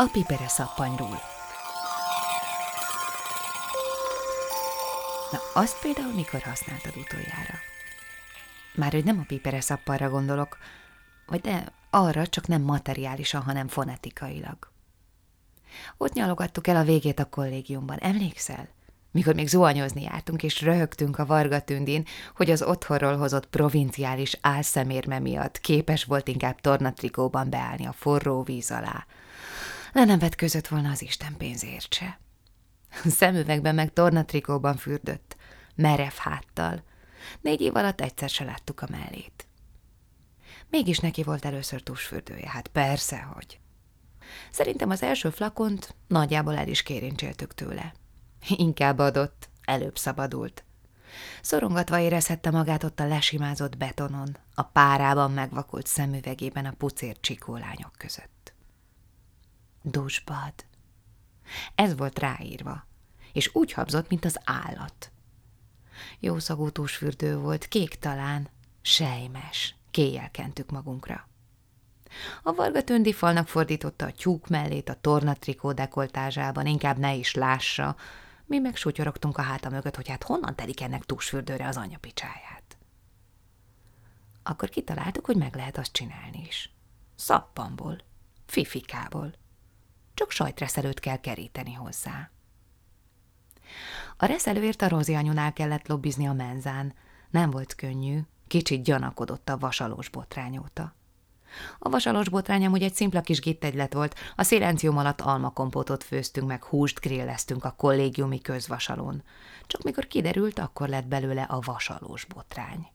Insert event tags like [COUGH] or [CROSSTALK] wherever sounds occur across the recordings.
A pipere szappanyról. Na, azt például mikor használtad utoljára? Már hogy nem a pipere szappanra gondolok, vagy de arra csak nem materiálisan, hanem fonetikailag. Ott nyalogattuk el a végét a kollégiumban, emlékszel? Mikor még zuhanyozni jártunk, és röhögtünk a Varga Tündin, hogy az otthonról hozott provinciális álszemérme miatt képes volt inkább tornatrikóban beállni a forró víz alá. Le nem között volna az Isten pénzért se. Szemüvegben meg tornatrikóban fürdött, merev háttal. Négy év alatt egyszer se láttuk a mellét. Mégis neki volt először tusfürdője, hát persze, hogy. Szerintem az első flakont nagyjából el is kérincseltük tőle. Inkább adott, előbb szabadult. Szorongatva érezhette magát ott a lesimázott betonon, a párában megvakult szemüvegében a pucér csikólányok között. Dusbad. Ez volt ráírva, és úgy habzott, mint az állat. Jó szagú tusfürdő volt, kék talán, sejmes, kéjjel kentük magunkra. A Varga Tündi falnak fordította a tyúk mellét a tornatrikó dekoltázsában, inkább ne is lássa, mi meg sutyorogtunk a háta mögött, hogy hát honnan telik ennek túlsfürdőre az anya picsáját. Akkor kitaláltuk, hogy meg lehet azt csinálni is. Szappanból, fifikából. Csak sajtreszelőt kell keríteni hozzá. A reszelőért a Rozi anyunál kellett lobbizni a menzán. Nem volt könnyű, kicsit gyanakodott a vasalós botrányóta. A vasalos botrány amúgy egy szimpla kis gittegylet volt, a szilencium alatt almakompótot főztünk meg, húst grilleztünk a kollégiumi közvasalón. Csak mikor kiderült, akkor lett belőle a vasalós botrány.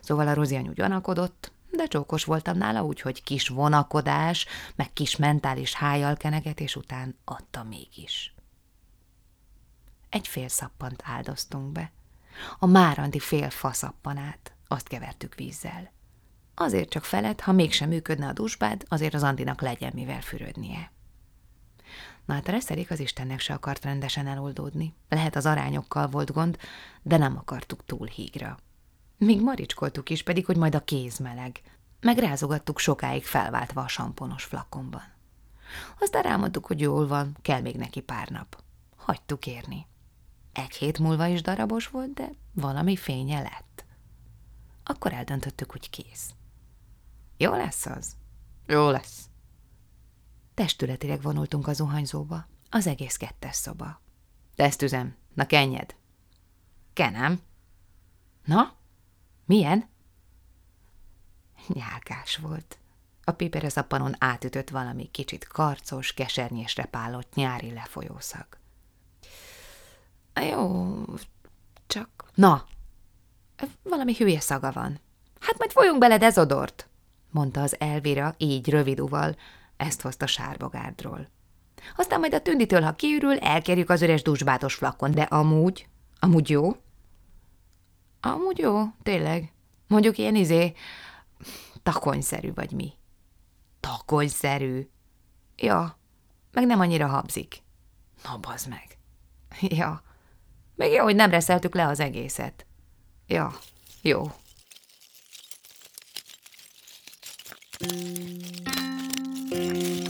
Szóval a Rozi anyu gyanakodott, de csókos voltam nála, úgyhogy kis vonakodás, meg kis mentális hájjal kenegetés után adta mégis. Egy fél szappant áldoztunk be. A márandi fél faszappanát, azt kevertük vízzel. Azért csak felett, ha mégsem működne a dusbád, azért az Andinak legyen mivel fürödnie. Na hát a reszelék az Istennek se akart rendesen eloldódni. Lehet az arányokkal volt gond, de nem akartuk túl hígra. Még maricskoltuk is, pedig, hogy majd a kéz meleg. Megrázogattuk sokáig felváltva a samponos flakonban. Aztán rámondtuk, hogy jól van, kell még neki pár nap. Hagytuk érni. Egy hét múlva is darabos volt, de valami fénye lett. Akkor eldöntöttük, hogy kész. Jó lesz az? Jó lesz. Testületileg vonultunk a zuhanyzóba, az egész kettes szoba. Tesztüzem, na kenjed. Kenem. Na, milyen? Nyálkás volt. A piperezappanon átütött valami kicsit karcos, kesernyésre pálott nyári lefolyószag. Jó, csak... Na, valami hülye szaga van. Hát majd folyunk bele dezodort mondta az Elvira így röviduval, ezt hozta sárbogárdról. Aztán majd a tünditől, ha kiürül, elkerjük az üres dusbátos flakon, de amúgy, amúgy jó? Amúgy jó, tényleg. Mondjuk ilyen izé, takonyszerű vagy mi. Takonyszerű? Ja, meg nem annyira habzik. Na, bazd meg. [LAUGHS] Ja, még jó, hogy nem reszeltük le az egészet. Ja, jó. Thank